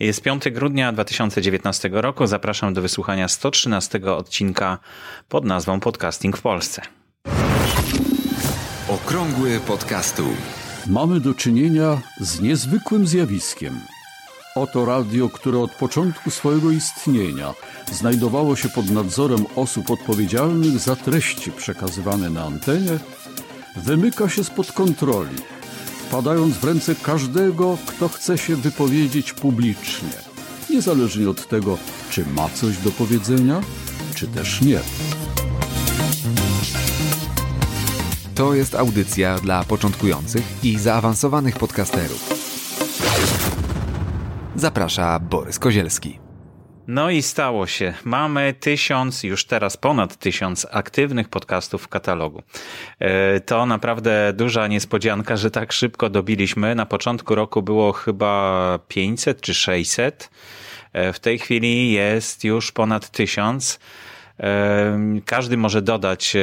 Jest 5 grudnia 2019 roku. Zapraszam do wysłuchania 113 odcinka pod nazwą Podcasting w Polsce. Okrągły podcastu. Mamy do czynienia z niezwykłym zjawiskiem. Oto radio, które od początku swojego istnienia znajdowało się pod nadzorem osób odpowiedzialnych za treści przekazywane na antenie, wymyka się spod kontroli wpadając w ręce każdego, kto chce się wypowiedzieć publicznie, niezależnie od tego, czy ma coś do powiedzenia, czy też nie. To jest audycja dla początkujących i zaawansowanych podcasterów. Zaprasza Borys Kozielski. No i stało się. Mamy tysiąc, już teraz ponad tysiąc aktywnych podcastów w katalogu. E, to naprawdę duża niespodzianka, że tak szybko dobiliśmy. Na początku roku było chyba 500 czy 600. E, w tej chwili jest już ponad tysiąc. Każdy może dodać e,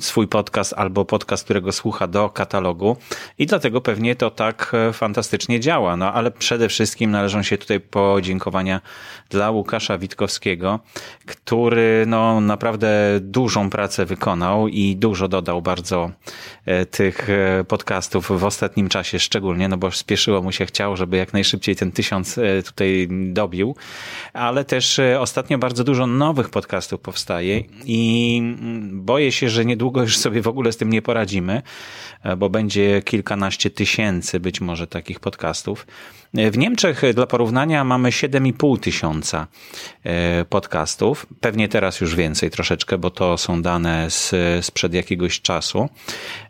swój podcast albo podcast, którego słucha do katalogu i dlatego pewnie to tak e, fantastycznie działa. No ale przede wszystkim należą się tutaj podziękowania dla Łukasza Witkowskiego, który no naprawdę dużą pracę wykonał i dużo dodał bardzo e, tych podcastów w ostatnim czasie szczególnie, no bo spieszyło mu się chciał, żeby jak najszybciej ten tysiąc tutaj dobił, ale też ostatnio bardzo dużo nowych podcastów powstaje i boję się, że niedługo już sobie w ogóle z tym nie poradzimy, bo będzie kilkanaście tysięcy być może takich podcastów. W Niemczech dla porównania mamy 7,5 tysiąca e, podcastów. Pewnie teraz już więcej troszeczkę, bo to są dane z, sprzed jakiegoś czasu.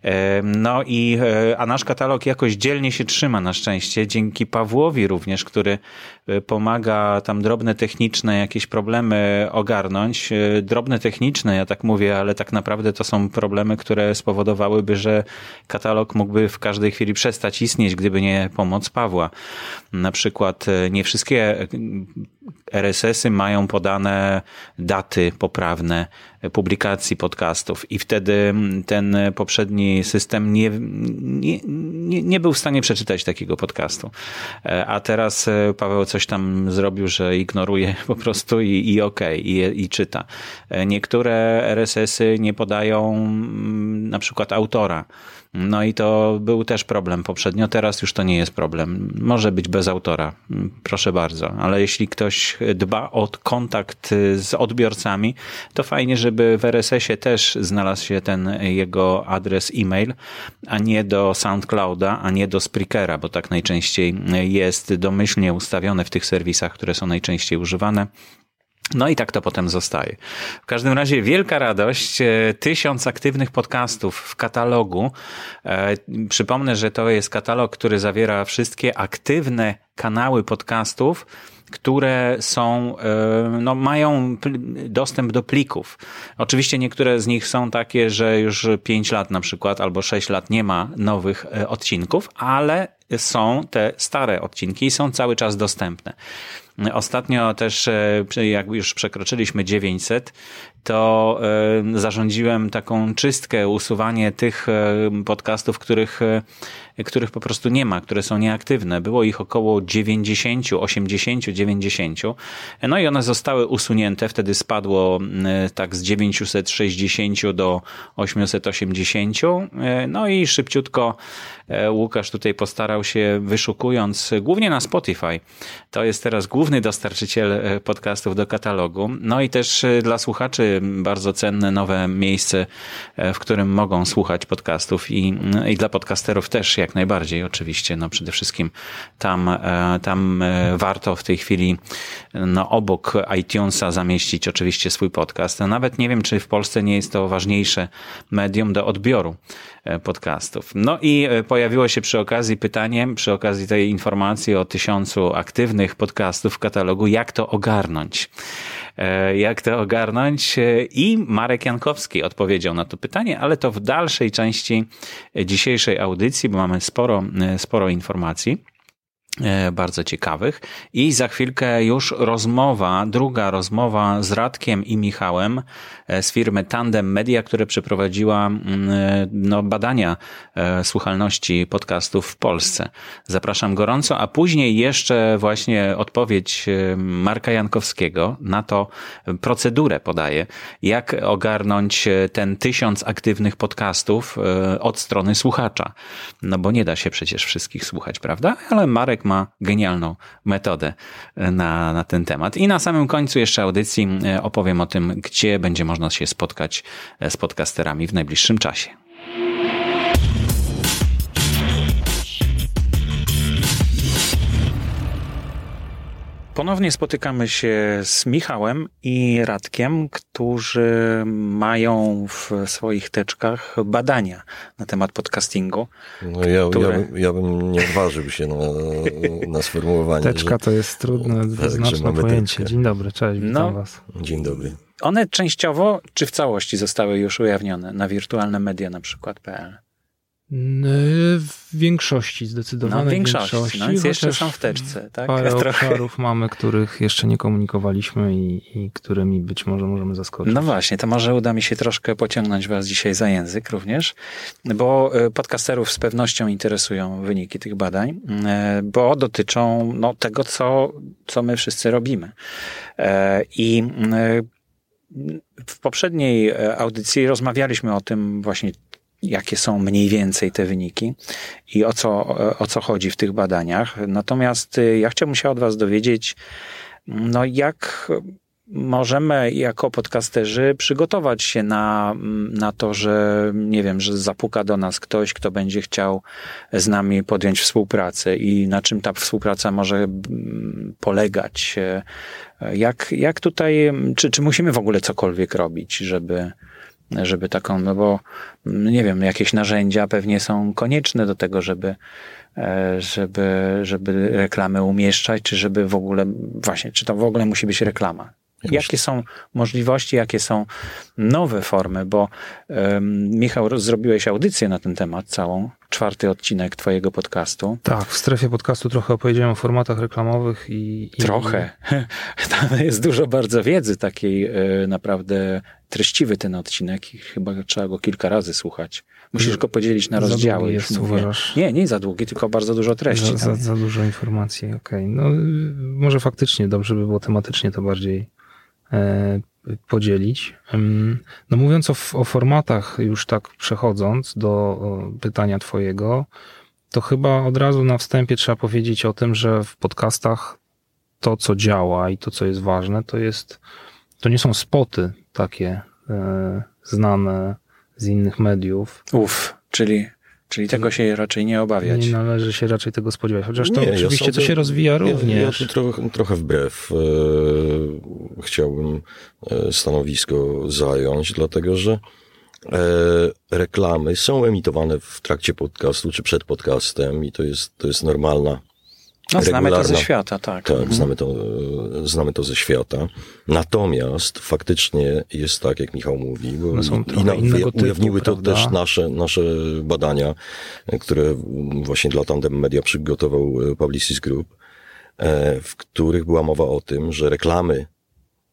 E, no i, e, a nasz katalog jakoś dzielnie się trzyma na szczęście, dzięki Pawłowi również, który pomaga tam drobne techniczne jakieś problemy ogarnąć. Drobne techniczne, ja tak mówię, ale tak naprawdę to są problemy, które spowodowałyby, że katalog mógłby w każdej chwili przestać istnieć, gdyby nie pomoc Pawła. Na przykład e, nie wszystkie RSS-y mają podane daty poprawne publikacji podcastów i wtedy ten poprzedni system nie, nie, nie, nie był w stanie przeczytać takiego podcastu. E, a teraz e, Paweł coś tam zrobił, że ignoruje po prostu i, i okej, okay, i, i czyta. Niektóre RSS-y nie podają na przykład autora. No i to był też problem poprzednio, teraz już to nie jest problem. Może być bez autora, proszę bardzo, ale jeśli ktoś dba o kontakt z odbiorcami, to fajnie, żeby w RSS-ie też znalazł się ten jego adres e-mail, a nie do SoundClouda, a nie do Spreakera, bo tak najczęściej jest domyślnie ustawione w tych serwisach, które są najczęściej używane. No i tak to potem zostaje. W każdym razie wielka radość, e, tysiąc aktywnych podcastów w katalogu. E, przypomnę, że to jest katalog, który zawiera wszystkie aktywne kanały podcastów, które są, e, no, mają dostęp do plików. Oczywiście niektóre z nich są takie, że już 5 lat na przykład albo 6 lat nie ma nowych odcinków, ale są te stare odcinki i są cały czas dostępne. Ostatnio też, e, jak już przekroczyliśmy 900, to e, zarządziłem taką czystkę, usuwanie tych e, podcastów, których, których po prostu nie ma, które są nieaktywne. Było ich około 90, 80, 90. No i one zostały usunięte. Wtedy spadło tak z 960 do 880. No i szybciutko Łukasz tutaj postarał się wyszukując, głównie na Spotify. To jest teraz główny dostarczyciel podcastów do katalogu. No i też dla słuchaczy bardzo cenne nowe miejsce, e, w którym mogą słuchać podcastów i, i dla podcasterów też jak najbardziej oczywiście. No przede wszystkim tam, e, tam e, warto w tej chwili no, obok iTunesa zamieścić oczywiście swój podcast. Nawet nie wiem, czy w Polsce nie jest to ważniejsze medium do odbioru podcastów. No i pojawiło się przy okazji pytanie, przy okazji tej informacji o tysiącu aktywnych podcastów w katalogu, jak to ogarnąć. Jak to ogarnąć. I Marek Jankowski odpowiedział na to pytanie, ale to w dalszej części dzisiejszej audycji, bo mamy sporo, e, sporo informacji. E, bardzo ciekawych. I za chwilkę już rozmowa, druga rozmowa z Radkiem i Michałem e, z firmy Tandem Media, które przeprowadziła mm, e, no, badania słuchalności podcastów w Polsce. Zapraszam gorąco, a później jeszcze właśnie odpowiedź Marka Jankowskiego na to procedurę podaje, jak ogarnąć ten tysiąc aktywnych podcastów od strony słuchacza. No bo nie da się przecież wszystkich słuchać, prawda? Ale Marek ma genialną metodę e, na, na ten temat. I na samym końcu jeszcze audycji e, opowiem o tym, gdzie będzie można się spotkać e, z podcasterami w najbliższym czasie. Ponownie spotykamy się z Michałem i Radkiem, którzy mają w swoich teczkach badania na temat podcastingu. No ja, które... ja, bym, ja bym nie odważył się na, na sformułowanie. Teczka że... to jest trudne, dwuznaczne pojęcie. Teczkę. Dzień dobry, cześć, witam no, was. Dzień dobry. One częściowo czy w całości zostały już ujawnione na wirtualne media na przykład.pl? W większości zdecydowanie. No, w większości, większości no, więc jeszcze są w teczce. Tak? Parę obszarów mamy, których jeszcze nie komunikowaliśmy i, i, którymi być może możemy zaskoczyć. No właśnie, to może uda mi się troszkę pociągnąć was dzisiaj za język również, bo e, podcasterów z pewnością interesują wyniki tych badań, e, bo dotyczą no, tego, co, co my wszyscy robimy. E, I w poprzedniej audycji rozmawialiśmy o tym właśnie, jakie są mniej więcej te wyniki i o co, o co chodzi w tych badaniach. Natomiast y, ja chciałbym się od Was dowiedzieć, no jak możemy jako podcasterzy przygotować się na, na to, że nie wiem, że zapuka do nas ktoś, kto będzie chciał z nami podjąć współpracę i na czym ta współpraca może polegać. Jak, jak tutaj, czy, czy musimy w ogóle cokolwiek robić, żeby, żeby taką, no bo nie wiem, jakieś narzędzia pewnie są konieczne do tego, żeby, e, żeby, żeby reklamy umieszczać, czy żeby w ogóle, właśnie, czy to w ogóle musi być reklama. Jakie są możliwości, jakie są nowe formy, bo um, Michał, zrobiłeś audycję na ten temat całą, czwarty odcinek twojego podcastu. Tak, w strefie podcastu trochę opowiedziałem o formatach reklamowych i... i... Trochę. Tam jest dużo bardzo wiedzy takiej e, naprawdę treściwy ten odcinek i chyba trzeba go kilka razy słuchać. Musisz go podzielić na rozdziały. Jest, uważasz? Nie, nie za długi, tylko bardzo dużo treści. Za, za, za dużo informacji, okej. Okay. No, może faktycznie dobrze by było tematycznie to bardziej podzielić. No mówiąc o, o formatach, już tak przechodząc do pytania twojego, to chyba od razu na wstępie trzeba powiedzieć o tym, że w podcastach to, co działa i to, co jest ważne, to jest, to nie są spoty takie e, znane z innych mediów. Uf, czyli Czyli tego się raczej nie obawiać. Nie należy się raczej tego spodziewać. Chociaż to nie, oczywiście ja to się rozwija również. Ja, ja tu trochę, trochę wbrew e, chciałbym e, stanowisko zająć, dlatego że e, reklamy są emitowane w trakcie podcastu czy przed podcastem i to jest, to jest normalna no, znamy to ze świata, tak. Tak, mhm. znamy, to, znamy to ze świata. Natomiast faktycznie jest tak, jak Michał mówi, bo no są i na, typu, ujawniły to prawda? też nasze, nasze badania, które właśnie dla Tandem Media przygotował e, Publicis Group, e, w których była mowa o tym, że reklamy,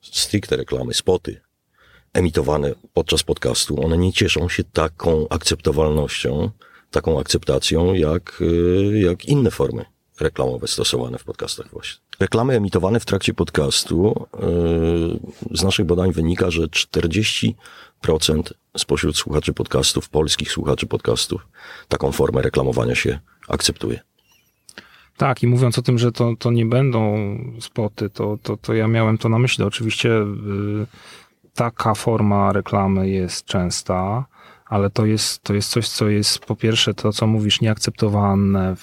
stricte reklamy, spoty, emitowane podczas podcastu, one nie cieszą się taką akceptowalnością, taką akceptacją, jak, e, jak inne formy reklamowe stosowane w podcastach właśnie. Reklamy emitowane w trakcie podcastu yy, z naszych badań wynika, że 40% spośród słuchaczy podcastów, polskich słuchaczy podcastów, taką formę reklamowania się akceptuje. Tak, i mówiąc o tym, że to, to nie będą spoty, to, to, to ja miałem to na myśli. Oczywiście yy, taka forma reklamy jest częsta ale to jest, to jest coś, co jest po pierwsze to, co mówisz, nieakceptowane,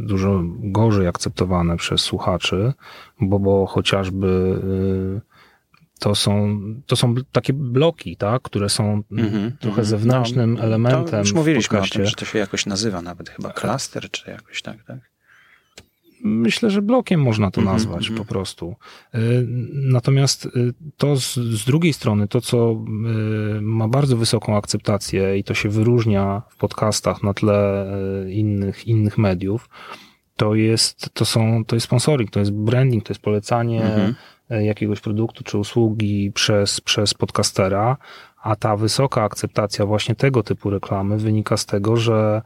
dużo gorzej akceptowane przez słuchaczy, bo, bo chociażby y, to są, to są takie bloki, tak, które są mm-hmm, trochę mm-hmm. zewnętrznym no, elementem. już mówiliśmy o tym, że to się jakoś nazywa nawet chyba klaster, czy jakoś tak, tak? Myślę, że blokiem można to mhm, nazwać mm -hmm. po prostu. Y, natomiast y, to z, z, drugiej strony, to co y, ma bardzo wysoką akceptację i to się wyróżnia w podcastach na tle innych, innych mediów, to jest, to są, to jest sponsoring, to jest branding, to jest polecanie mhm. jakiegoś produktu czy usługi przez, przez podcastera, a ta wysoka akceptacja właśnie tego typu reklamy wynika z tego, że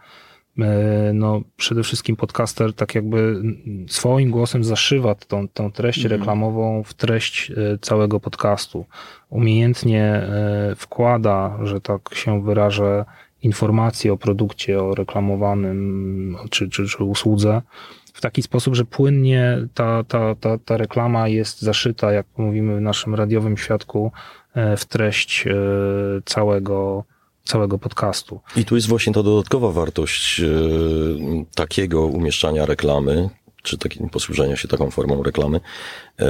no, przede wszystkim podcaster tak jakby swoim głosem zaszywa tą, tą treść mhm. reklamową w treść e, całego podcastu. Umiejętnie e, wkłada, że tak się wyrażę, informacje o produkcie, o reklamowanym czy, czy, czy usłudze w taki sposób, że płynnie ta, ta, ta, ta reklama jest zaszyta, jak mówimy w naszym radiowym świadku, w treść całego całego podcastu. I tu jest właśnie ta dodatkowa wartość e, takiego umieszczania reklamy, czy takim posłużenia się taką formą reklamy. E,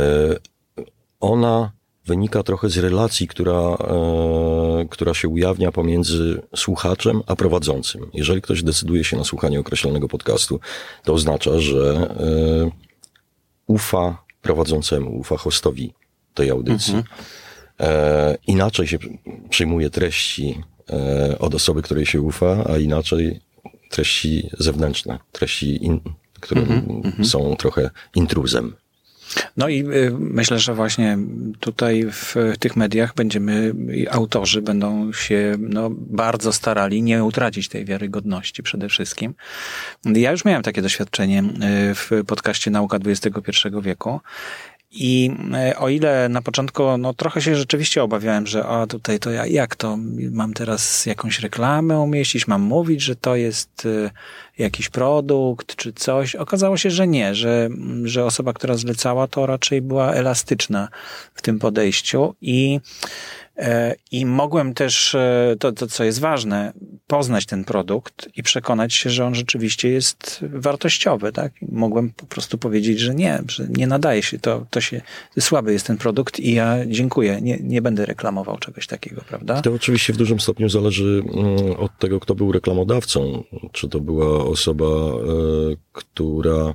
ona wynika trochę z relacji, która, e, która się ujawnia pomiędzy słuchaczem a prowadzącym. Jeżeli ktoś decyduje się na słuchanie określonego podcastu, to oznacza, że ufa prowadzącemu, ufa hostowi tej audycji. Mhm. Inaczej się przyjmuje treści od osoby, której się ufa, a inaczej treści zewnętrzne, treści, in, które mm -hmm. są trochę intruzem. No i y, myślę, że właśnie tutaj w tych mediach będziemy, autorzy będą się no, bardzo starali nie utracić tej wiarygodności przede wszystkim. Ja już miałem takie doświadczenie y, w podcaście Nauka XXI wieku i e, o ile na początku no, trochę się rzeczywiście obawiałem, że a tutaj to ja, jak to, mam teraz jakąś reklamę umieścić, mam mówić, że to jest e, jakiś produkt czy coś. Okazało się, że nie, że, że osoba, która zlecała to raczej była elastyczna w tym podejściu i I mogłem też, e, to, to co jest ważne, poznać ten produkt i przekonać się, że on rzeczywiście jest wartościowy, tak? Mogłem po prostu powiedzieć, że nie, że nie nadaje się, to, to się, słaby jest ten produkt i ja dziękuję, nie, nie będę reklamował czegoś takiego, prawda? To oczywiście w dużym stopniu zależy mm, od tego, kto był reklamodawcą. Czy to była osoba, e, która E,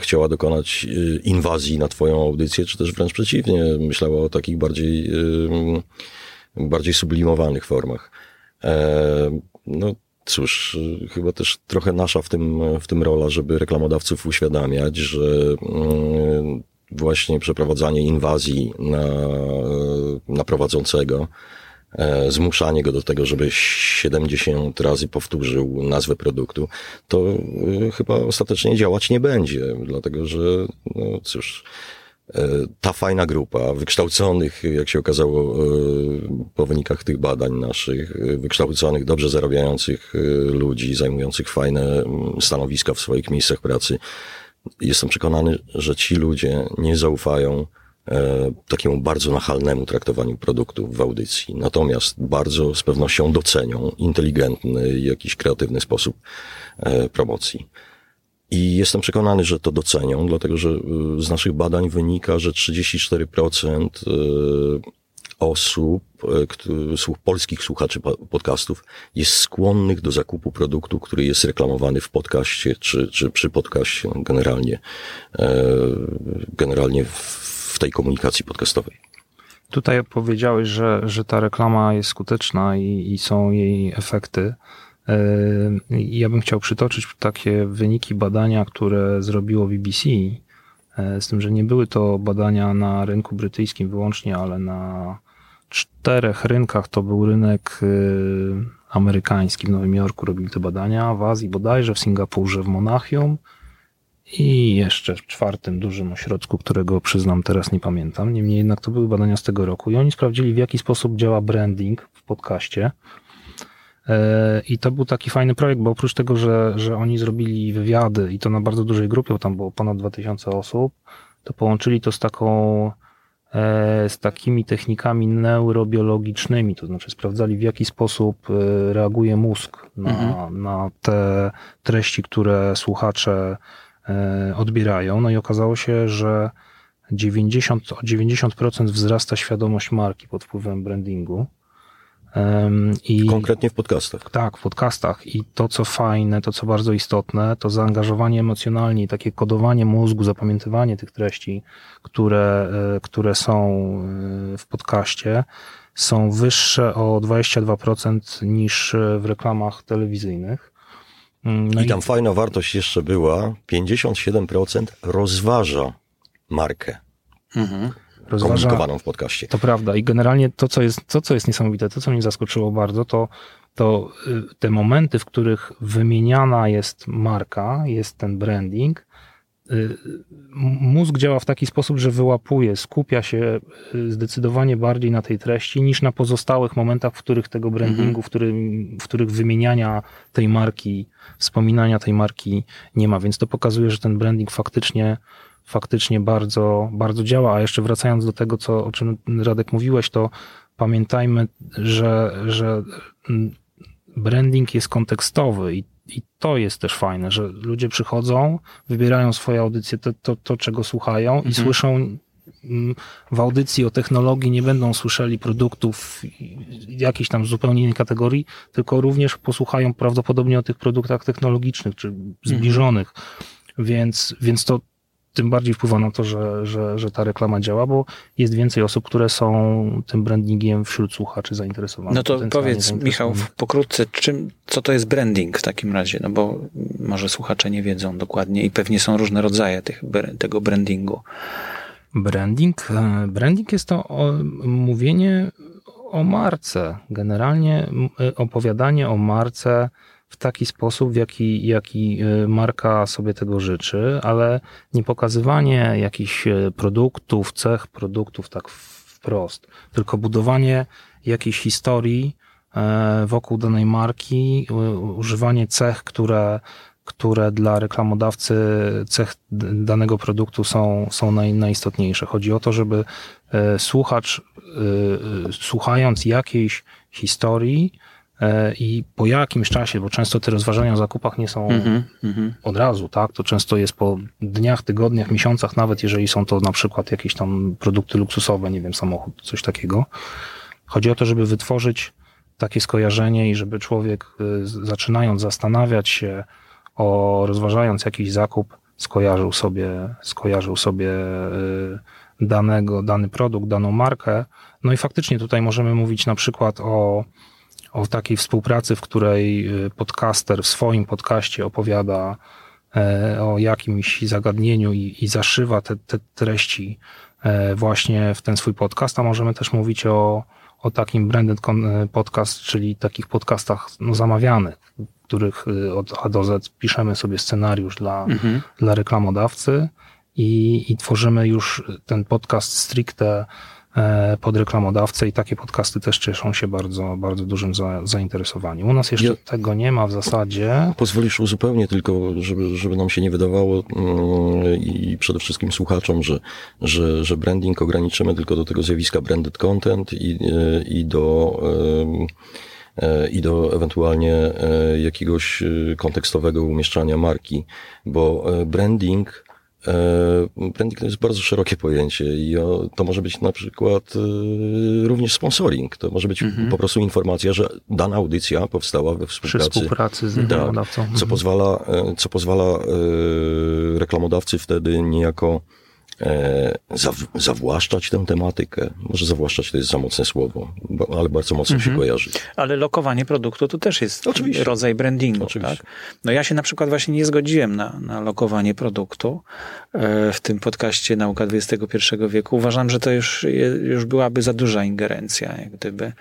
chciała dokonać e, inwazji na twoją audycję, czy też wręcz przeciwnie, myślała o takich bardziej, bardziej sublimowanych formach. E, no cóż, chyba też trochę nasza w tym, w tym rola, żeby reklamodawców uświadamiać, że właśnie przeprowadzanie inwazji na, na prowadzącego E, zmuszanie go do tego, żeby 70 razy powtórzył nazwę produktu, to e, chyba ostatecznie działać nie będzie, dlatego że, no cóż, e, ta fajna grupa wykształconych, jak się okazało po wynikach tych badań naszych, wykształconych, dobrze zarabiających ludzi, zajmujących fajne stanowiska w swoich miejscach pracy, jestem przekonany, że ci ludzie nie zaufają E, takiemu bardzo nachalnemu traktowaniu produktu w audycji. Natomiast bardzo z pewnością docenią inteligentny, jakiś kreatywny sposób e, promocji. I jestem przekonany, że to docenią, dlatego że e, z naszych badań wynika, że 34% osób, polskich słuchaczy podcastów jest skłonnych do zakupu produktu, który jest reklamowany w podcaście, czy, czy przy podcaście, generalnie, generalnie w tej komunikacji podcastowej. Tutaj powiedziałeś, że, że ta reklama jest skuteczna i, i są jej efekty. E, ja bym chciał przytoczyć takie wyniki badania, które zrobiło BBC, e, z tym, że nie były to badania na rynku brytyjskim wyłącznie, ale na czterech rynkach. To był rynek e, amerykański, w Nowym Jorku robili te badania, w Azji bodajże, w Singapurze, w Monachium, i jeszcze w czwartym dużym ośrodku, którego przyznam teraz nie pamiętam. Niemniej jednak to były badania z tego roku i oni sprawdzili w jaki sposób działa branding w podcaście. E, I to był taki fajny projekt, bo oprócz tego, że, że oni zrobili wywiady i to na bardzo dużej grupie, bo tam było ponad 2000 osób, to połączyli to z taką e, z takimi technikami neurobiologicznymi, to znaczy sprawdzali w jaki sposób e, reaguje mózg na, mhm. na te treści, które słuchacze odbierają. No i okazało się, że 90, o 90% wzrasta świadomość marki pod wpływem brandingu. I, Konkretnie w podcastach. Tak, w podcastach. I to, co fajne, to, co bardzo istotne, to zaangażowanie emocjonalnie i takie kodowanie mózgu, zapamiętywanie tych treści, które, e, które są e, w podcaście, są wyższe o 22% niż w reklamach telewizyjnych. Mm, no I tam i... fajna wartość jeszcze była, 57% rozważa markę. Mhm. Rozważa, komunikowaną w podcaście. To prawda i generalnie to, co jest, to, co jest niesamowite, to, co mnie zaskoczyło bardzo, to, to y, te momenty, w których wymieniana jest marka, jest ten branding, mózg działa w taki sposób, że wyłapuje, skupia się y, zdecydowanie bardziej na tej treści niż na pozostałych momentach, w których tego brandingu, mhm. w, którym, w których wymieniania tej marki, wspominania tej marki nie ma. Więc to pokazuje, że ten branding faktycznie faktycznie bardzo, bardzo działa. A jeszcze wracając do tego, co, o czym Radek mówiłeś, to pamiętajmy, że, że branding jest kontekstowy i, i to jest też fajne, że ludzie przychodzą, wybierają swoje audycje, to, to, to czego słuchają mhm. i słyszą w audycji o technologii nie będą słyszeli produktów jakiejś tam zupełnie innej kategorii, tylko również posłuchają prawdopodobnie o tych produktach technologicznych czy zbliżonych. Mhm. Więc, więc to, tym bardziej wpływa na to, że, że, że ta reklama działa, bo jest więcej osób, które są tym brandingiem wśród słuchaczy zainteresowanych. No to powiedz, Michał, pokrótce, czym, co to jest branding w takim razie? No bo może słuchacze nie wiedzą dokładnie i pewnie są różne rodzaje tych, tego brandingu. Branding, e, branding jest to mówienie o marce, generalnie e, opowiadanie o marce w taki sposób, w jaki, jaki y, marka sobie tego życzy, ale nie pokazywanie jakichś y, produktów, cech produktów tak wprost, tylko budowanie jakiejś historii e, wokół danej marki, używanie cech, które, które dla reklamodawcy cech danego produktu są, są naj, najistotniejsze. Chodzi o to, żeby e, słuchacz, e, słuchając jakiejś historii, E, i po jakimś czasie, bo często te rozważania o zakupach nie są mm -hmm. od razu, tak? To często jest po dniach, tygodniach, miesiącach, nawet jeżeli są to na przykład jakieś tam produkty luksusowe, nie wiem, samochód, coś takiego. Chodzi o to, żeby wytworzyć takie skojarzenie i żeby człowiek y, zaczynając zastanawiać się o, rozważając jakiś zakup, skojarzył sobie, skojarzył sobie y, danego, dany produkt, daną markę. No i faktycznie tutaj możemy mówić na przykład o o takiej współpracy, w której y, podcaster w swoim podcaście opowiada e, o jakimś zagadnieniu i, i zaszywa te, te treści e, właśnie w ten swój podcast, a możemy też mówić o, o takim branded e, podcast, czyli takich podcastach no, zamawianych, w których y, od A do Z piszemy sobie scenariusz dla, mhm. dla reklamodawcy i, i tworzymy już ten podcast stricte pod reklamodawcę i takie podcasty też cieszą się bardzo, bardzo dużym za, zainteresowaniem. U nas jeszcze ja, tego nie ma w zasadzie. Pozwolisz uzupełnię tylko, żeby, żeby nam się nie wydawało yy, i przede wszystkim słuchaczom, że, że, że branding ograniczymy tylko do tego zjawiska branded content i, yy, i do yy, i do ewentualnie jakiegoś kontekstowego umieszczania marki, bo branding E, branding to jest bardzo szerokie pojęcie i to może być na przykład e, również sponsoring. To może być mhm. po prostu informacja, że dana audycja powstała we współpracy, Przy współpracy z reklamodawcą. Tak, co, mhm. pozwala, e, co pozwala reklamodawcy wtedy niejako E, zawłaszczać tę tematykę. Może zawłaszczać to jest za mocne słowo, ale bardzo mocno mhm. się kojarzy. Ale lokowanie produktu to też jest Oczywiście. rodzaj brandingu. Oczywiście. Tak? No ja się na przykład właśnie nie zgodziłem na, na lokowanie produktu e, w tym podcaście Nauka XXI wieku. Uważam, że to już, już byłaby za duża ingerencja, jak gdyby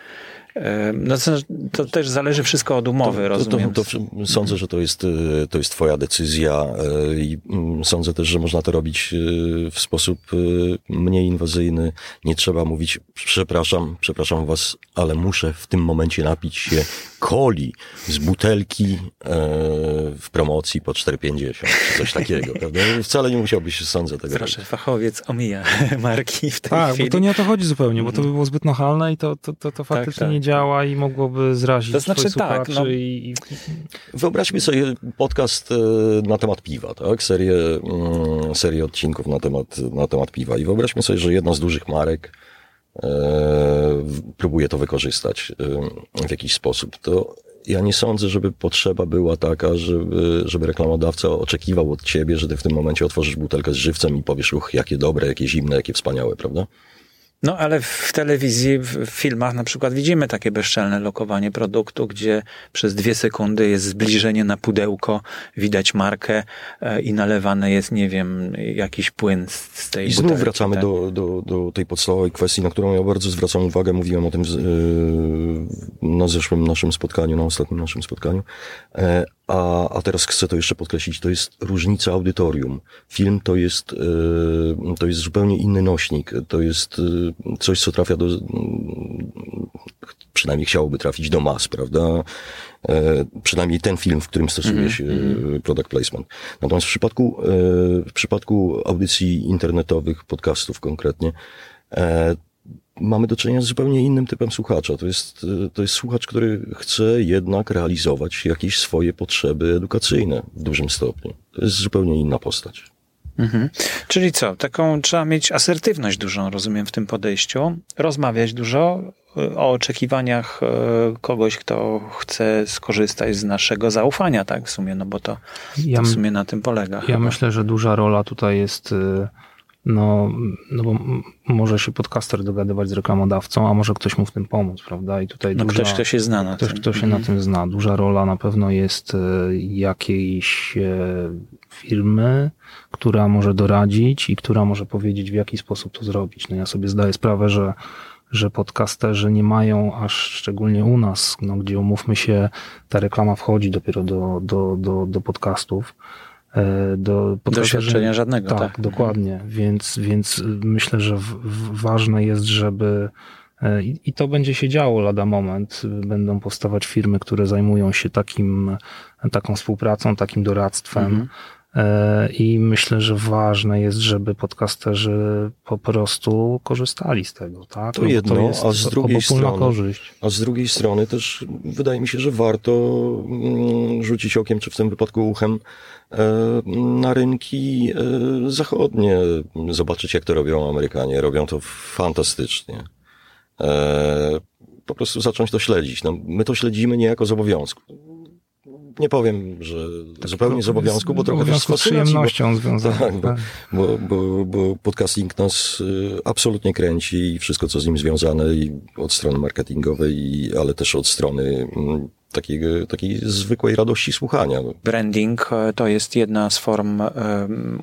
no to, to, też zależy wszystko od umowy, to, rozumiem. To, to, sądzę, że to jest, e, to jest twoja decyzja e, i mm, sądzę też, że można to robić e, w sposób mniej inwazyjny. Nie trzeba mówić, przepraszam, przepraszam was, ale muszę w tym momencie napić się coli z butelki w promocji po 4,50 czy coś takiego, prawda? Wcale nie musiałbyś, sądzę, tego Proszę, robić. fachowiec omija marki w tej tak, chwili. bo to nie o to chodzi zupełnie, bo to by było zbyt nachalne i to, to, to, to faktycznie tak, tak. nie działa i mogłoby zrazić to znaczy, tak, no, i, Wyobraźmy sobie podcast e, na temat piwa, tak? Serię, mm, serię odcinków na temat, na temat piwa i wyobraźmy sobie, że jedna z dużych marek e, próbuje to wykorzystać e, w jakiś sposób. To ja nie sądzę, żeby potrzeba była taka, żeby, żeby reklamodawca oczekiwał od ciebie, że ty w tym momencie otworzysz butelkę z żywcem i powiesz, uch, jakie dobre, jakie zimne, jakie wspaniałe, prawda? No ale w telewizji, w filmach na przykład widzimy takie bezczelne lokowanie produktu, gdzie przez dwie sekundy jest zbliżenie na pudełko, widać markę e, i nalewany jest, nie wiem, jakiś płyn z tej I znów wracamy tak? do, do, do tej podstawowej kwestii, na którą ja bardzo zwracam uwagę. Mówiłem o tym e, na zeszłym naszym spotkaniu, na ostatnim naszym spotkaniu. E, a, a teraz chcę to jeszcze podkreślić, to jest różnica audytorium. Film to jest, to jest zupełnie inny nośnik. To jest coś, co trafia do, przynajmniej chciałoby trafić do mas, prawda? E, przynajmniej ten film, w którym stosuje -hmm. się mhm. product placement. Natomiast w przypadku, e, w przypadku audycji internetowych, podcastów konkretnie, e, mamy do czynienia z zupełnie innym typem słuchacza. To jest, to jest słuchacz, który chce jednak realizować jakieś swoje potrzeby edukacyjne w dużym stopniu. To jest zupełnie inna postać. Mhm. Czyli co? Taką trzeba mieć asertywność dużą, rozumiem, w tym podejściu. Rozmawiać dużo y, o oczekiwaniach y, kogoś, kto chce skorzystać z naszego zaufania, tak? W sumie, no bo to, ja, to w sumie na tym polega. Ja chyba. myślę, że duża rola tutaj jest. No, no bo może się podcaster dogadywać z reklamodawcą, a może ktoś mu w tym pomóc, prawda? I tutaj no duża, ktoś, kto się zna na ktoś, tym. Kto się mhm. na tym zna. Duża rola na pewno jest jakiejś firmy, która może doradzić i która może powiedzieć, w jaki sposób to zrobić. No ja sobie zdaję sprawę, że, że podcasterzy nie mają, aż szczególnie u nas, no, gdzie umówmy się, ta reklama wchodzi dopiero do, do, do, do podcastów. E, do Doświadczenia żadnego. Tak, tak, dokładnie. Więc, więc myślę, że w, w ważne jest, żeby e, i, I to będzie się działo lada moment. Będą powstawać firmy, które zajmują się takim, taką współpracą, takim doradztwem. Mhm. E, I myślę, że ważne jest, żeby podcasterzy po prostu korzystali z tego, tak? To jedno, to jest a z drugiej strony, korzyść. a z drugiej strony też wydaje mi się, że warto mm, rzucić okiem, czy w tym wypadku uchem, e, na rynki e, zachodnie, zobaczyć jak to robią Amerykanie. Robią to fantastycznie. Po prostu zacząć to śledzić. No, my to śledzimy niejako z obowiązku nie powiem, że tak, zupełnie z obowiązku, bo trochę też z przyjemnością związane. Tak, bo, bo, bo, bo podcasting nas y, absolutnie kręci i wszystko, co z nim związane i od strony marketingowej, ale też od strony mm, takiej, takiej zwykłej radości słuchania. Branding e, to jest jedna z form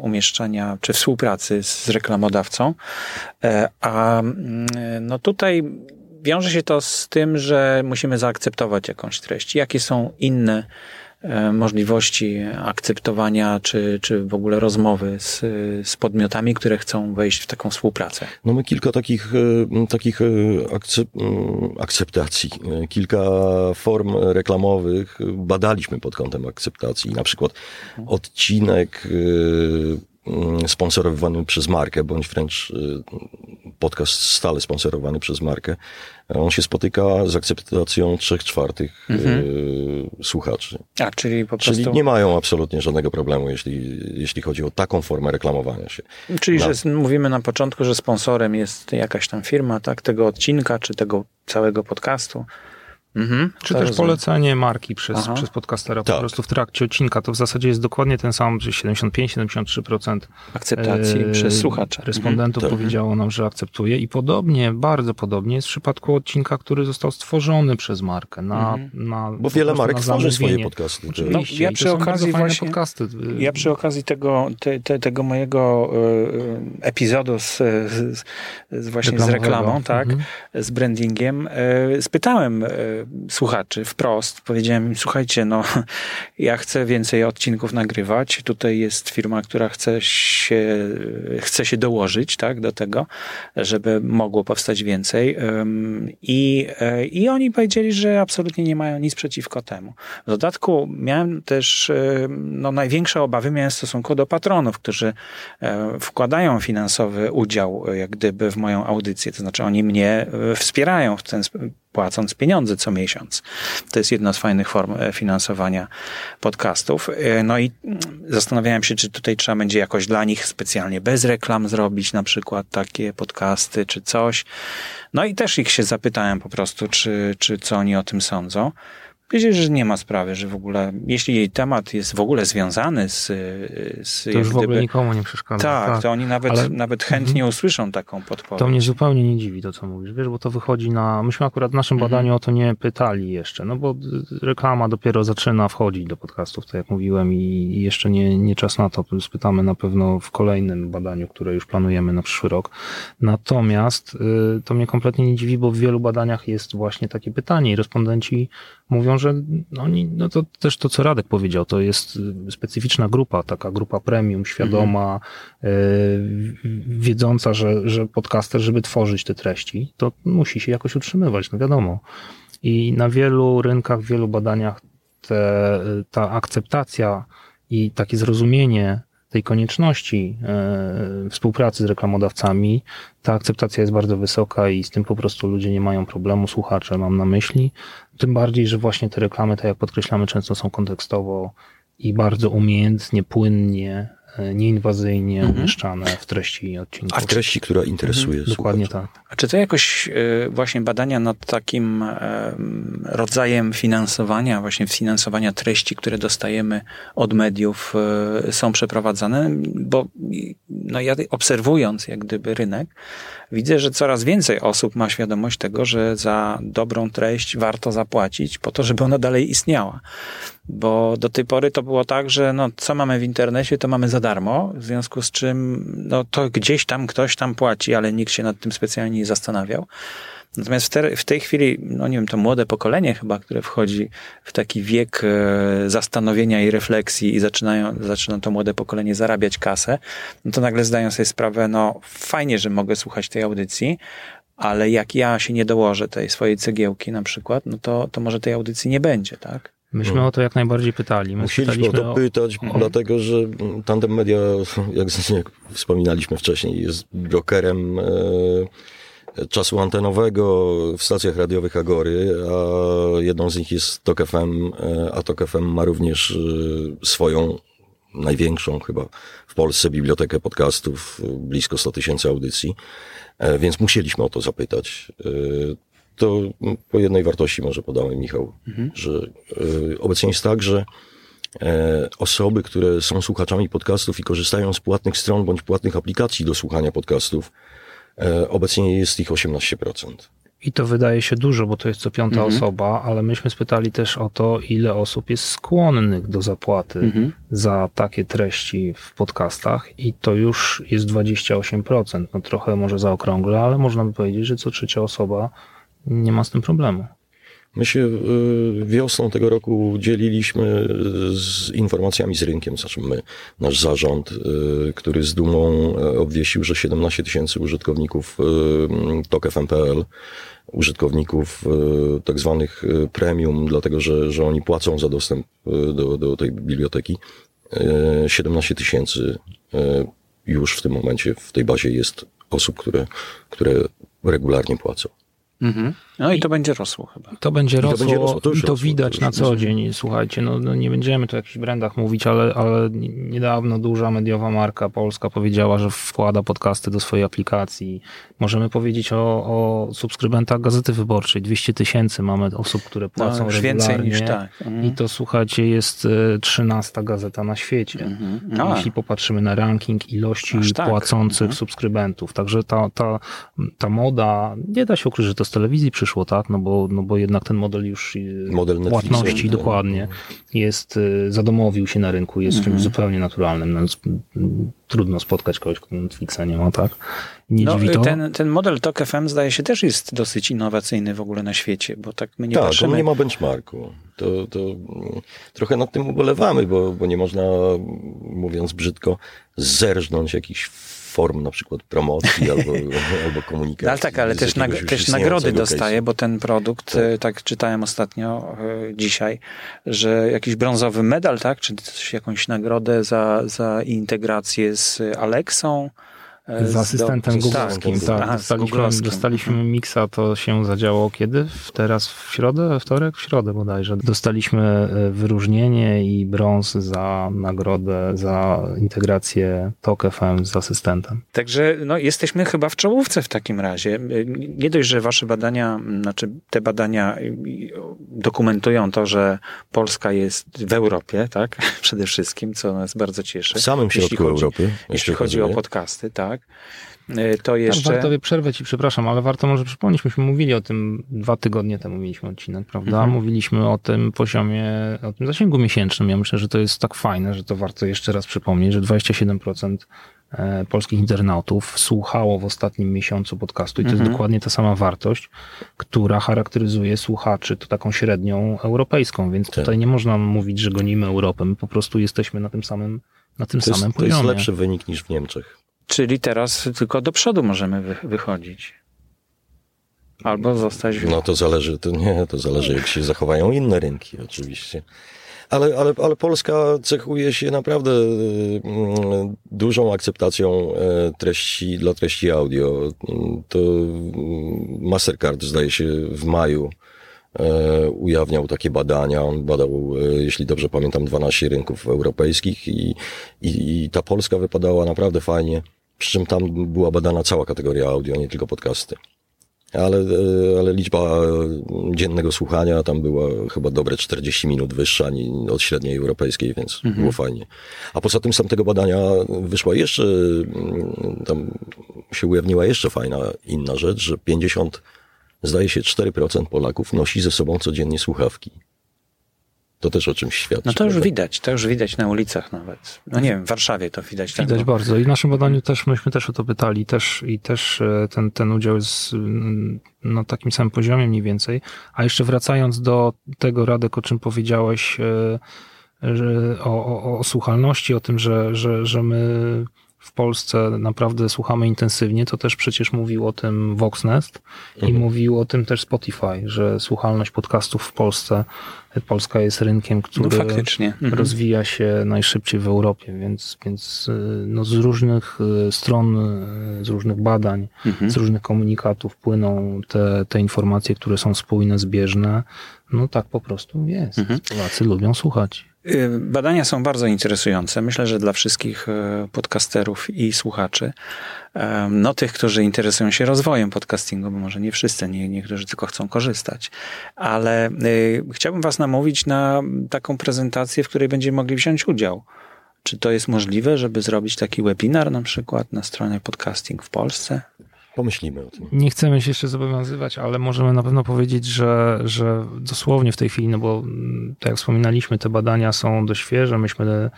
umieszczania czy współpracy z reklamodawcą, e, a mm, no tutaj wiąże się to z tym, że musimy zaakceptować jakąś treść. Jakie są inne e, możliwości akceptowania czy, czy w ogóle rozmowy z, z podmiotami, które chcą wejść w taką współpracę? No my kilka takich, e, takich e, akcep akceptacji, kilka form reklamowych badaliśmy pod kątem akceptacji. Na przykład odcinek Mm, sponsorowany przez markę, bądź wręcz y, podcast stale sponsorowany przez markę, on się spotyka z akceptacją trzech czwartych mhm. Y, słuchaczy. A, czyli po prostu... Czyli nie mają absolutnie żadnego problemu, jeśli, jeśli chodzi o taką formę reklamowania się. Czyli, na... że mówimy na początku, że sponsorem jest jakaś tam firma, tak, tego odcinka, czy tego całego podcastu. Mhm, Czy też rozumiem. polecenie marki przez, przez podcastera tak. po prostu w trakcie odcinka. To w zasadzie jest dokładnie ten sam, 75-73% akceptacji e, przez słuchacza. Respondentów mhm. powiedziało nam, że akceptuje i podobnie, bardzo podobnie jest w przypadku odcinka, który został stworzony przez markę. Na, mhm. na, Bo wiele marek tworzy swoje podcasty. No, ja przy okazji właśnie, podcasty. ja przy okazji tego, te, te, tego mojego e, epizodu z, z, z właśnie z reklamą, tak, mhm. z brandingiem, e, spytałem słuchaczy wprost. Powiedziałem im, słuchajcie, no ja chcę więcej odcinków nagrywać. Tutaj jest firma, która chce się, chce się dołożyć tak, do tego, żeby mogło powstać więcej. I, e, I oni powiedzieli, że absolutnie nie mają nic przeciwko temu. W dodatku miałem też no, największe obawy miałem w stosunku do patronów, którzy e, wkładają finansowy udział jak gdyby w moją audycję. To znaczy oni mnie e, wspierają w ten płacąc pieniądze co miesiąc. To jest jedna z fajnych form e, finansowania podcastów. E, no i mm, zastanawiałem się, czy tutaj trzeba będzie jakoś dla nich specjalnie bez reklam zrobić, na przykład takie podcasty, czy coś. No i też ich się zapytałem po prostu, czy, czy co oni o tym sądzą. Myślę, że nie ma sprawy, że w ogóle, jeśli jej temat jest w ogóle związany z... z to już w ogóle nikomu nie przeszkadza. Tak, tak. to oni nawet, Ale... nawet chętnie mhm. usłyszą taką podpowiedź. To mnie zupełnie nie dziwi to, co mówisz, wiesz, bo to wychodzi na... Myśmy akurat w naszym mhm. badaniu o to nie pytali jeszcze, no bo reklama dopiero zaczyna wchodzić do podcastów, tak jak mówiłem i jeszcze nie, nie czas na to. Spytamy na pewno w kolejnym badaniu, które już planujemy na przyszły rok. Natomiast y, to mnie kompletnie nie dziwi, bo w wielu badaniach jest właśnie takie pytanie i respondenci mówią, że oni, no to też to, co Radek powiedział, to jest specyficzna grupa, taka grupa premium, świadoma, mhm. wiedząca, że, że podcaster, żeby tworzyć te treści, to musi się jakoś utrzymywać, no wiadomo. I na wielu rynkach, w wielu badaniach te, ta akceptacja i takie zrozumienie tej konieczności e, współpracy z reklamodawcami, ta akceptacja jest bardzo wysoka i z tym po prostu ludzie nie mają problemu, słuchacze mam na myśli. Tym bardziej, że właśnie te reklamy, tak jak podkreślamy, często są kontekstowo i bardzo umiejętnie, płynnie nieinwazyjnie mhm. umieszczane w treści odcinków. A w treści, która interesuje mhm. Dokładnie tak. A czy to jakoś e, właśnie badania nad takim e, rodzajem finansowania, właśnie finansowania treści, które dostajemy od mediów są przeprowadzane? Bo no ja obserwując jak gdyby rynek, widzę, że coraz więcej osób ma świadomość tego, że za dobrą treść warto zapłacić po to, żeby ona dalej istniała. Bo do tej pory to było tak, że no, co mamy w internecie, to mamy za darmo, w związku z czym no, to gdzieś tam ktoś tam płaci, ale nikt się nad tym specjalnie nie zastanawiał. Natomiast w, te, w tej chwili, no nie wiem, to młode pokolenie chyba, które wchodzi w taki wiek e, zastanowienia i refleksji i zaczynają, zaczyna to młode pokolenie zarabiać kasę, no to nagle zdają sobie sprawę, no fajnie, że mogę słuchać tej audycji, ale jak ja się nie dołożę tej swojej cegiełki na przykład, no to, to może tej audycji nie będzie, tak? Myśmy hmm. o to jak najbardziej pytali. My Musieliśmy o to pytać, o... dlatego że Tandem Media, jak, jak wspominaliśmy wcześniej, jest brokerem e, czasu antenowego w stacjach radiowych Agory, a jedną z nich jest Tok FM, e, a Tok FM ma również e, swoją największą chyba w Polsce bibliotekę podcastów, blisko 100 tysięcy audycji, e, więc musieliśmy o to zapytać. To po jednej wartości może podamy, Michał, mhm. że obecnie jest tak, że osoby, które są słuchaczami podcastów i korzystają z płatnych stron bądź płatnych aplikacji do słuchania podcastów, E, obecnie jest ich 18%. I to wydaje się dużo, bo to jest co piąta mhm. osoba, ale myśmy spytali też o to, ile osób jest skłonnych do zapłaty mhm. za takie treści w podcastach i to już jest 28%. No trochę może zaokrągle, ale można by powiedzieć, że co trzecia osoba nie ma z tym problemu. My się y, wiosną tego roku dzieliliśmy z informacjami z rynkiem, znaczy my, nasz zarząd, y, który z dumą e, obwiesił, że 17 tysięcy użytkowników y, TokFM.pl, użytkowników tak zwanych premium, dlatego że, że oni płacą za dostęp do, do tej biblioteki. 17 tysięcy już w tym momencie w tej bazie jest osób, które, które regularnie płacą. Mhm. No i to będzie rosło chyba. To będzie rosło, to, będzie rosło. to, to widać to na co dzień. Słuchajcie, no, no, nie będziemy tu o jakichś brandach mówić, ale, ale niedawno duża mediowa marka polska powiedziała, że wkłada podcasty do swojej aplikacji. Możemy powiedzieć o, o subskrybentach Gazety Wyborczej. 200 tysięcy mamy osób, które no, płacą no, regularnie. więcej niż tak. Mhm. I to słuchajcie, jest 13 e, gazeta na świecie. Mhm. No. Jeśli popatrzymy na ranking ilości tak. płacących mhm. subskrybentów. Także ta, ta, ta moda, nie da się ukryć, że to z telewizji przyszło przyszło, tak? No bo, no bo jednak ten model już y, model płatności no. dokładnie jest, y, zadomowił się na rynku, jest mhm. czymś zupełnie naturalnym. No, trudno spotkać kogoś, kto Netflixa nie ma, tak? Nie no, dziwi to. Ten, ten model TOK FM zdaje się też jest dosyć innowacyjny w ogóle na świecie, bo tak my nie tak, patrzymy. Tak, nie ma benchmarku. To, to trochę nad tym ubolewamy, bo, bo nie można, mówiąc brzydko, zerżnąć jakichś form na przykład promocji albo, albo komunikacji. No, ale tak, ale też, też nagrody dostaje, bo ten produkt, tak. E, tak. czytałem ostatnio e, dzisiaj, że jakiś brązowy medal, tak, czy coś, jakąś nagrodę za, za integrację z Alexą, z asystentem do, googleskim, tak. dostaliśmy, dostaliśmy miksa, to się zadziało kiedy? Teraz w środę, wtorek? W środę bodajże. Dostaliśmy e, wyróżnienie i brąz za nagrodę, za integrację TOK FM z asystentem. Także no, jesteśmy chyba w czołówce w takim razie. E, nie dość, że wasze badania, znaczy te badania e, dokumentują to, że Polska jest w Europie, tak? Przede wszystkim, co nas bardzo cieszy. W samym środku jeśli chodzi, Europy. Jeśli chodzi o podcasty, tak. E, to jeszcze... Tak, warto przerwę ci, przepraszam, ale warto może przypomnieć, myśmy mówili o tym dwa tygodnie temu mieliśmy odcinek, prawda? Mhm. Mówiliśmy o tym poziomie, o tym zasięgu miesięcznym. Ja myślę, że to jest tak fajne, że to warto jeszcze raz przypomnieć, że 27% e, polskich internautów słuchało w ostatnim miesiącu podcastu i to mhm. jest dokładnie ta sama wartość, która charakteryzuje słuchaczy, to taką średnią europejską, więc tak. tutaj nie można mówić, że gonimy Europę, my po prostu jesteśmy na tym samym, na tym to samym jest, poziomie. To jest lepszy wynik niż w Niemczech. Czyli teraz tylko do przodu możemy wychodzić. Albo zostać. No to zależy, to nie, to zależy, jak się zachowają inne rynki, oczywiście. Ale, ale, ale Polska cechuje się naprawdę mm, dużą akceptacją e, treści dla treści audio. To Mastercard, zdaje się, w maju e, ujawniał takie badania. On badał, e, jeśli dobrze pamiętam, 12 rynków europejskich i, i, i ta Polska wypadała naprawdę fajnie. Przy czym tam była badana cała kategoria audio, nie tylko podcasty. Ale, e, ale liczba dziennego słuchania tam była chyba dobre 40 minut wyższa od średniej europejskiej, więc mhm. było fajnie. A poza tym z tamtego badania wyszła jeszcze, mm, tam się ujawniła jeszcze fajna inna rzecz, że 50, zdaje się 4% Polaków nosi ze sobą codziennie słuchawki. To też o czymś świadczy. No to już widać, to już widać na ulicach nawet. No nie wiem, w Warszawie to widać. Tak, widać tak, bardzo. I w naszym badaniu też, myśmy też o to pytali też i też e, ten, ten udział jest mm, na takim samym poziomie mniej więcej. A jeszcze wracając do tego, Radek, o czym powiedziałeś, e, że, o, o, o słuchalności, o tym, że, że, że my w Polsce naprawdę słuchamy intensywnie, to też przecież mówił o tym Voxnest mhm. i mówił o tym też Spotify, że słuchalność podcastów w Polsce, Polska jest rynkiem, który no, rozwija się najszybciej w Europie, więc, więc y, no, z różnych y, stron, y, z różnych badań, mhm. z różnych komunikatów płyną te, te informacje, które są spójne, zbieżne. No tak po prostu jest. Mhm. Polacy lubią słuchać. Y, badania są bardzo interesujące. Myślę, że dla wszystkich y, podcasterów i słuchaczy, no tych, którzy interesują się rozwojem podcastingu, bo może nie wszyscy, nie, niektórzy tylko chcą korzystać, ale y, chciałbym Was namówić na taką prezentację, w której będziemy mogli wziąć udział. Czy to jest możliwe, żeby zrobić taki webinar na przykład na stronie podcasting w Polsce? Pomyślimy o tym. Nie chcemy się jeszcze zobowiązywać, ale możemy na pewno powiedzieć, że, że dosłownie w tej chwili, no bo mm, tak jak wspominaliśmy, te badania są dość świeże. Myśmy,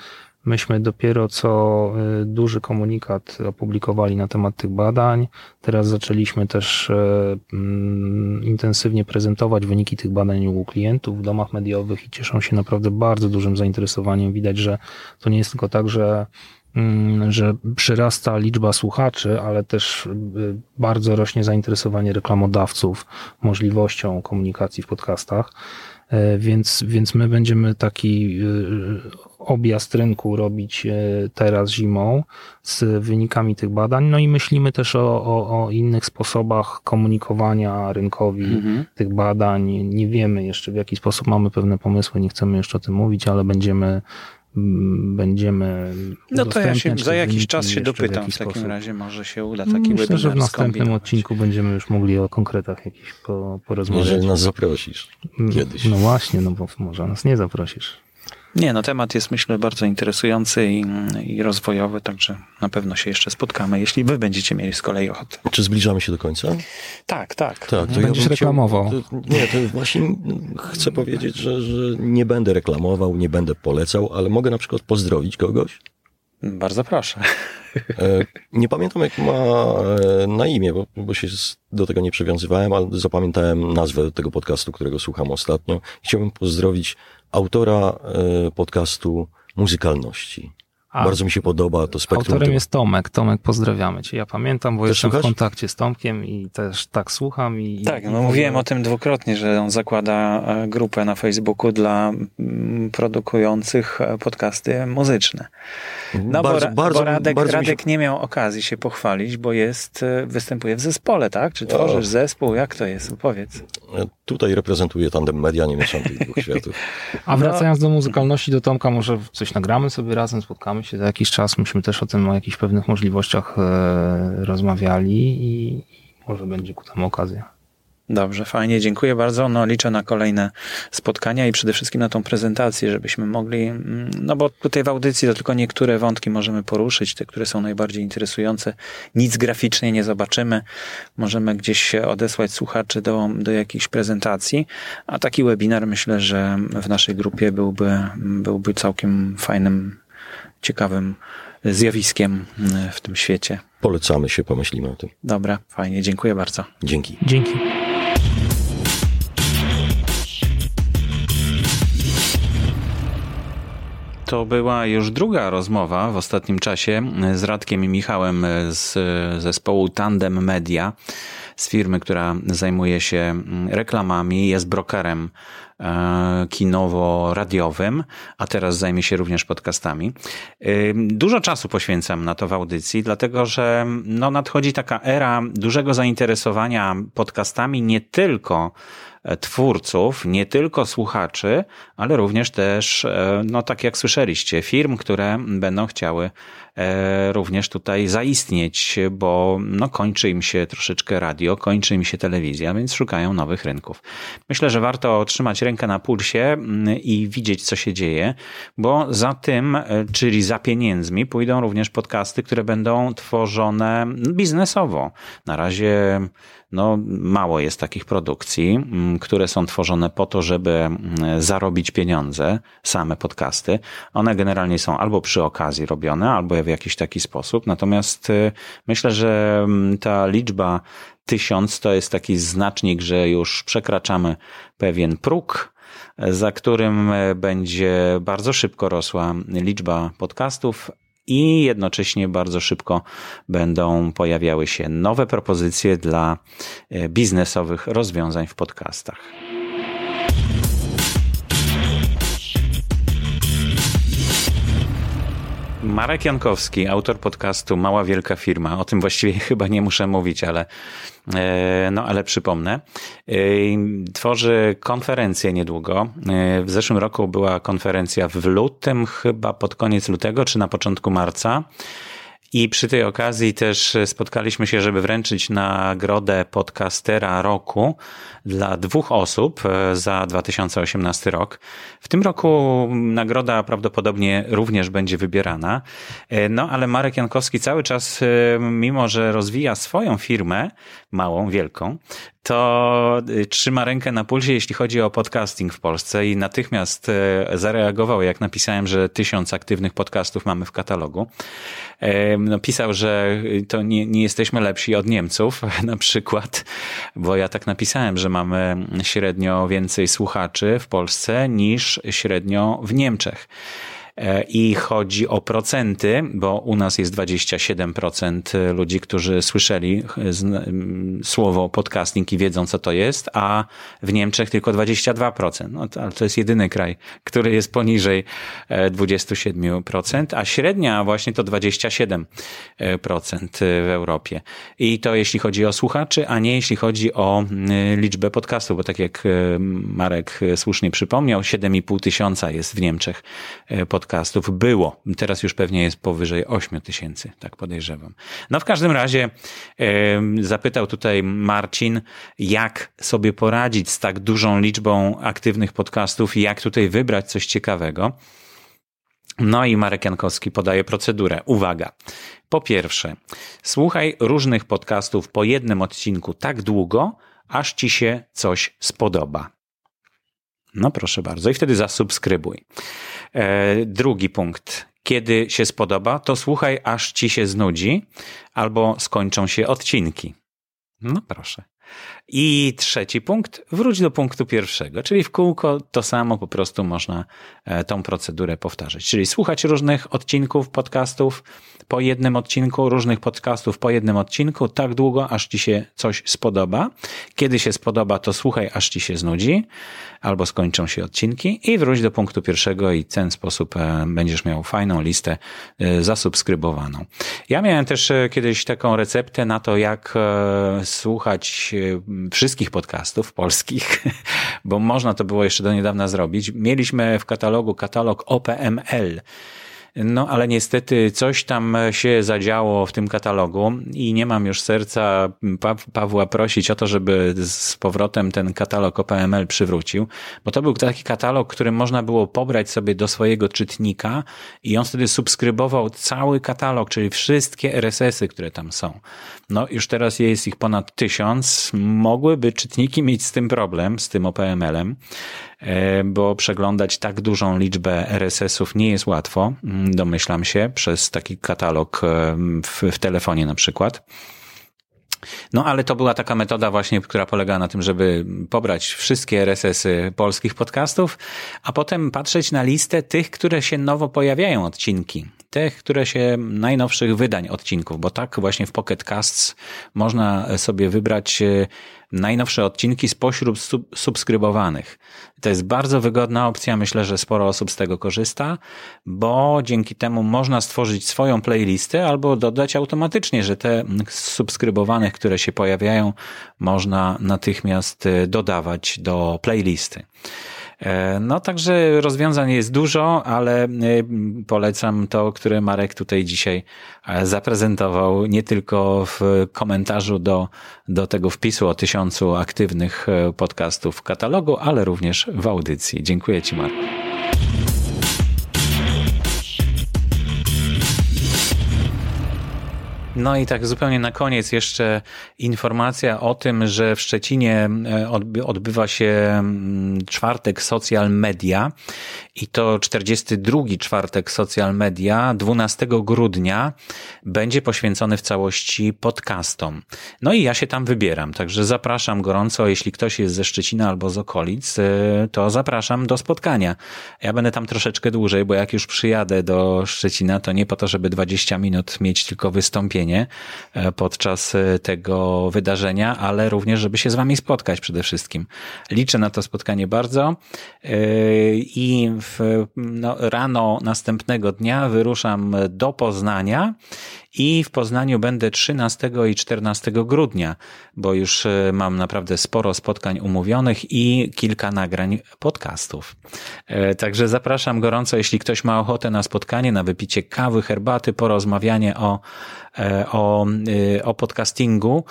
myśmy dopiero co y, duży komunikat opublikowali na temat tych badań. Teraz zaczęliśmy też y, mm, intensywnie prezentować wyniki tych badań u klientów w domach mediowych i cieszą się naprawdę bardzo dużym zainteresowaniem. Widać, że to nie jest tylko tak, że że przyrasta liczba słuchaczy, ale też y, bardzo rośnie zainteresowanie reklamodawców możliwością komunikacji w podcastach. E, więc, więc my będziemy taki y, objazd rynku robić e, teraz zimą z wynikami tych badań. No i myślimy też o, o, o innych sposobach komunikowania rynkowi mhm. tych badań. Nie wiemy jeszcze w jaki sposób mamy pewne pomysły, nie chcemy jeszcze o tym mówić, ale będziemy będziemy. No to ja się za jakiś czas się dopytam w, w takim razie, może się uda taki Myślę, webinar że w następnym odcinku będziemy już mogli o konkretach jakichś po, porozmawiać. Jeżeli nas zaprosisz kiedyś. No właśnie, no bo może nas nie zaprosisz. Nie, no temat jest myślę bardzo interesujący i, i rozwojowy, także na pewno się jeszcze spotkamy, jeśli wy będziecie mieli z kolei ochotę. Czy zbliżamy się do końca? Tak, tak. tak to Będziesz ja reklamował. Chciał, to, nie, to właśnie chcę powiedzieć, że, że nie będę reklamował, nie będę polecał, ale mogę na przykład pozdrowić kogoś? Bardzo proszę. E, nie pamiętam, jak ma e, na imię, bo, bo się do tego nie przywiązywałem, ale zapamiętałem nazwę tego podcastu, którego słucham ostatnio. Chciałbym pozdrowić autora e, podcastu Muzykalności. A Bardzo mi się podoba to spektrum. Autorem tego. jest Tomek. Tomek, pozdrawiamy cię. Ja pamiętam, bo też jestem słuchasz? w kontakcie z Tomkiem i też tak słucham. I, tak, no i mówiłem o tym dwukrotnie, że on zakłada e, grupę na Facebooku dla mm, produkujących e, podcasty muzyczne. No bardzo, bo, bardzo, bo Radek, bardzo Radek się... nie miał okazji się pochwalić, bo jest, e, występuje w zespole, tak? Czy tworzysz o. zespół? Jak to jest? Opowiedz. Tutaj reprezentuję tandem media, nie mieszam tych dwóch światów. A wracając do muzykalności, do Tomka, może coś nagramy sobie razem, spotkamy się za jakiś czas. Myśmy też o tym, o jakichś pewnych możliwościach e, rozmawiali i może będzie ku temu okazja. Dobrze, fajnie, dziękuję bardzo. No, liczę na kolejne spotkania i przede wszystkim na tą prezentację, żebyśmy mogli, mm, no bo tutaj w audycji to tylko niektóre wątki możemy poruszyć, te, które są najbardziej interesujące. Nic graficznie nie zobaczymy. Możemy gdzieś odesłać słuchaczy do, do jakichś prezentacji, a taki webinar myślę, że w naszej grupie byłby, byłby całkiem fajnym, ciekawym zjawiskiem w tym świecie. Polecamy się, pomyślimy o tym. Dobra, fajnie, dziękuję bardzo. Dzięki. Dzięki. To była już druga rozmowa w ostatnim czasie z Radkiem i Michałem z zespołu Tandem Media, z firmy, która zajmuje się reklamami, jest brokerem e, kinowo-radiowym, a teraz zajmie się również podcastami. E, dużo czasu poświęcam na to w audycji, dlatego że no, nadchodzi taka era dużego zainteresowania podcastami nie tylko E, twórców, nie tylko słuchaczy, ale również też, e, no tak jak słyszeliście, firm, które będą chciały e, również tutaj zaistnieć, bo no kończy im się troszeczkę radio, kończy im się telewizja, więc szukają nowych rynków. Myślę, że warto trzymać rękę na pulsie mm, i widzieć, co się dzieje, bo za tym, czyli za pieniędzmi, pójdą również podcasty, które będą tworzone biznesowo. Na razie no, mało jest takich produkcji, mm, które są tworzone po to, żeby mm, zarobić pieniądze, same podcasty. One generalnie są albo przy okazji robione, albo w jakiś taki sposób. Natomiast y, myślę, że mm, ta liczba tysiąc to jest taki znacznik, że już przekraczamy pewien próg, za którym y, będzie bardzo szybko rosła liczba podcastów, i jednocześnie bardzo szybko będą pojawiały się nowe propozycje dla e, biznesowych rozwiązań w podcastach. Marek Jankowski, autor podcastu Mała Wielka Firma. O tym właściwie chyba nie muszę mówić, ale, e, no, ale przypomnę. E, tworzy konferencję niedługo. E, w zeszłym roku była konferencja w lutym, chyba pod koniec lutego czy na początku marca. I przy tej okazji też spotkaliśmy się, żeby wręczyć nagrodę podcastera roku dla dwóch osób e, za 2018 rok. W tym roku nagroda prawdopodobnie również będzie wybierana. E, no ale Marek Jankowski cały czas, e, mimo że rozwija swoją firmę, małą, wielką, to trzyma rękę na pulsie, jeśli chodzi o podcasting w Polsce i natychmiast zareagował, jak napisałem, że tysiąc aktywnych podcastów mamy w katalogu. No, pisał, że to nie, nie jesteśmy lepsi od Niemców, na przykład, bo ja tak napisałem, że mamy średnio więcej słuchaczy w Polsce niż średnio w Niemczech. E, i chodzi o procenty, bo u nas jest 27% ludzi, którzy słyszeli słowo podcasting i wiedzą, co to jest, a w Niemczech tylko 22%. No to, ale to jest jedyny kraj, który jest poniżej 27%, e, a średnia właśnie to 27% w Europie. I to jeśli chodzi o słuchaczy, a nie jeśli chodzi o liczbę podcastów, bo tak jak e, Marek słusznie przypomniał, 7,5 tysiąca jest w Niemczech podcastów podcastów było. Teraz już pewnie jest powyżej 8 tysięcy, tak podejrzewam. No w każdym razie zapytał tutaj Marcin, jak sobie poradzić z tak dużą liczbą aktywnych podcastów i jak tutaj wybrać coś ciekawego. No i Marek Jankowski podaje procedurę. Uwaga. Po pierwsze, słuchaj różnych podcastów po jednym odcinku tak długo, aż ci się coś spodoba. No proszę bardzo. I wtedy zasubskrybuj. E, drugi punkt. Kiedy się spodoba, to słuchaj, aż ci się znudzi, albo skończą się odcinki. No proszę. I trzeci punkt, wróć do punktu pierwszego, czyli w kółko to samo po prostu można e, tą procedurę powtarzać. Czyli słuchać różnych odcinków podcastów po jednym odcinku, różnych podcastów po jednym odcinku, tak długo, aż ci się coś spodoba. Kiedy się spodoba, to słuchaj, aż ci się znudzi, albo skończą się odcinki i wróć do punktu pierwszego i w ten sposób e, będziesz miał fajną listę e, zasubskrybowaną. Ja miałem też kiedyś taką receptę na to, jak słuchać wszystkich podcastów polskich, bo można to było jeszcze do niedawna zrobić. Mieliśmy w katalogu katalog OPML, no ale niestety coś tam się zadziało w tym katalogu i nie mam już serca pa Pawła prosić o to, żeby z powrotem ten katalog OPML przywrócił, bo to był taki katalog, który można było pobrać sobie do swojego czytnika i on wtedy subskrybował cały katalog, czyli wszystkie RSS-y, które tam są. No już teraz jest ich ponad tysiąc. Mogłyby czytniki mieć z tym problem, z tym OPML-em. E, bo przeglądać tak dużą liczbę RSS-ów nie jest łatwo, mm, domyślam się, przez taki katalog e, w, w telefonie na przykład. No ale to była taka metoda właśnie, która polegała na tym, żeby pobrać wszystkie RSS-y polskich podcastów, a potem patrzeć na listę tych, które się nowo pojawiają odcinki. Tych, które się najnowszych wydań odcinków, bo tak właśnie w Pocket Casts można sobie wybrać e, najnowsze odcinki spośród sub subskrybowanych. To jest bardzo wygodna opcja, myślę, że sporo osób z tego korzysta, bo dzięki temu można stworzyć swoją playlistę albo dodać automatycznie, że te subskrybowanych, które się pojawiają, można natychmiast e, dodawać do playlisty. E, no także rozwiązań jest dużo, ale e, polecam to, które Marek tutaj dzisiaj e, zaprezentował, nie tylko w komentarzu do, do tego wpisu o tysiącu aktywnych podcastów w katalogu, ale również w audycji. Dziękuję Ci, Marek. No i tak zupełnie na koniec jeszcze informacja o tym, że w Szczecinie e, odbywa się mm, czwartek social media i to 42 czwartek social media 12 grudnia będzie poświęcony w całości podcastom. No i ja się tam wybieram, także zapraszam gorąco, jeśli ktoś jest ze Szczecina albo z okolic, e, to zapraszam do spotkania. Ja będę tam troszeczkę dłużej, bo jak już przyjadę do Szczecina, to nie po to, żeby 20 minut mieć tylko wystąpienie, E, podczas e, tego wydarzenia, ale również, żeby się z Wami spotkać przede wszystkim. Liczę na to spotkanie bardzo e, i w, no, rano następnego dnia wyruszam do Poznania i w Poznaniu będę 13 i 14 grudnia, bo już e, mam naprawdę sporo spotkań umówionych i kilka nagrań podcastów. E, także zapraszam gorąco, jeśli ktoś ma ochotę na spotkanie, na wypicie kawy, herbaty, porozmawianie o, e, o, o podcastingu,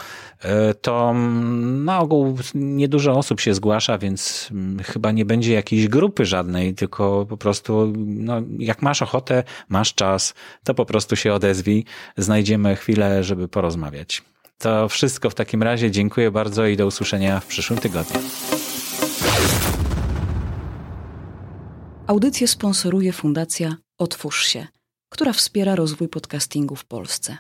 to na ogół niedużo osób się zgłasza, więc mm, chyba nie będzie jakiejś grupy żadnej, tylko po prostu, no, jak masz ochotę, masz czas, to po prostu się odezwij znajdziemy chwilę, żeby porozmawiać. To wszystko w takim razie. Dziękuję bardzo i do usłyszenia w przyszłym tygodniu. Audycję sponsoruje Fundacja Otwórz się, która wspiera rozwój podcastingu w Polsce.